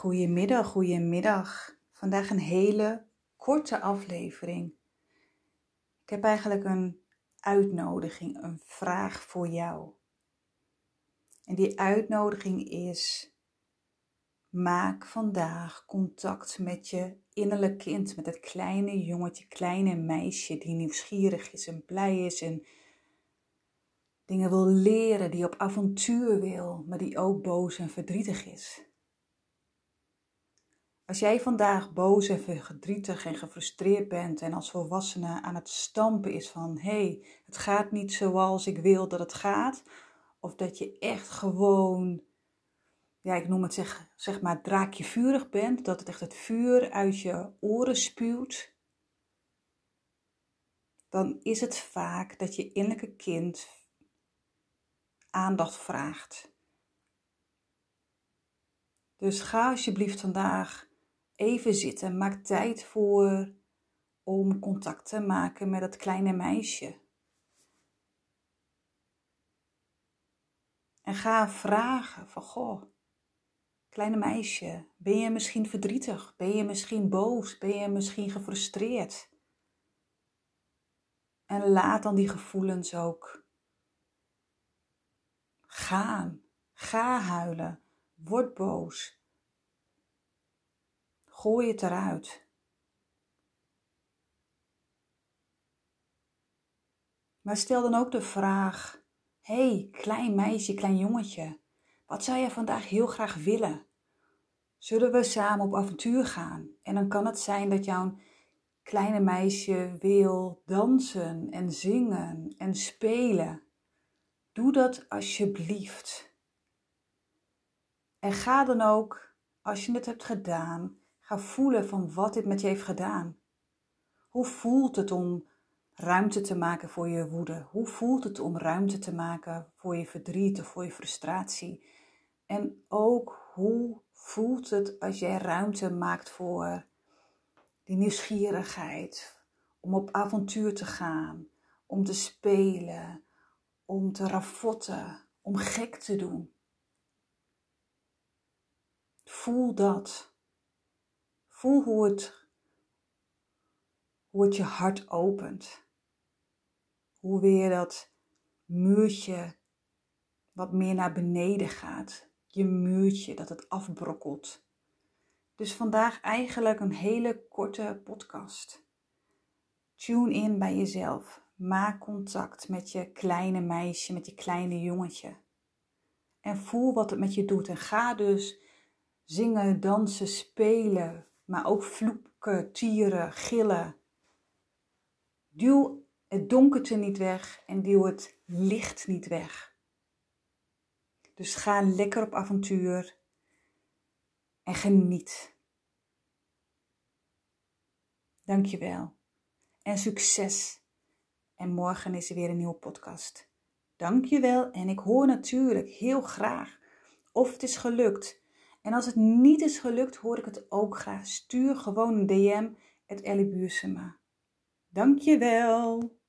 Goedemiddag, goedemiddag. Vandaag een hele korte aflevering. Ik heb eigenlijk een uitnodiging, een vraag voor jou. En die uitnodiging is: maak vandaag contact met je innerlijk kind, met het kleine jongetje, kleine meisje die nieuwsgierig is en blij is en dingen wil leren, die op avontuur wil, maar die ook boos en verdrietig is. Als jij vandaag boos en verdrietig en gefrustreerd bent en als volwassene aan het stampen is van hé, hey, het gaat niet zoals ik wil dat het gaat, of dat je echt gewoon, ja, ik noem het zeg, zeg maar draakje vurig bent, dat het echt het vuur uit je oren spuwt, dan is het vaak dat je innerlijke kind aandacht vraagt. Dus ga alsjeblieft vandaag even zitten. Maak tijd voor om contact te maken met het kleine meisje. En ga vragen van, goh, kleine meisje, ben je misschien verdrietig? Ben je misschien boos? Ben je misschien gefrustreerd? En laat dan die gevoelens ook gaan. Ga huilen. Word boos. Gooi het eruit. Maar stel dan ook de vraag: hey, klein meisje, klein jongetje, wat zou je vandaag heel graag willen? Zullen we samen op avontuur gaan? En dan kan het zijn dat jouw kleine meisje wil dansen en zingen en spelen. Doe dat alsjeblieft. En ga dan ook, als je het hebt gedaan, Ga voelen van wat dit met je heeft gedaan. Hoe voelt het om ruimte te maken voor je woede? Hoe voelt het om ruimte te maken voor je verdriet of voor je frustratie? En ook hoe voelt het als jij ruimte maakt voor die nieuwsgierigheid, om op avontuur te gaan, om te spelen, om te ravotten, om gek te doen? Voel dat. Voel hoe het, hoe het je hart opent. Hoe weer dat muurtje wat meer naar beneden gaat. Je muurtje, dat het afbrokkelt. Dus vandaag eigenlijk een hele korte podcast. Tune in bij jezelf. Maak contact met je kleine meisje, met je kleine jongetje. En voel wat het met je doet. En ga dus zingen, dansen, spelen, maar ook vloeken, tieren, gillen. Duw het donkerte niet weg en duw het licht niet weg. Dus ga lekker op avontuur en geniet. Dankjewel en succes. En morgen is er weer een nieuwe podcast. Dankjewel en ik hoor natuurlijk heel graag of het is gelukt en als het niet is gelukt, hoor ik het ook graag. Stuur gewoon een DM, het Ellie Buursema. Dankjewel.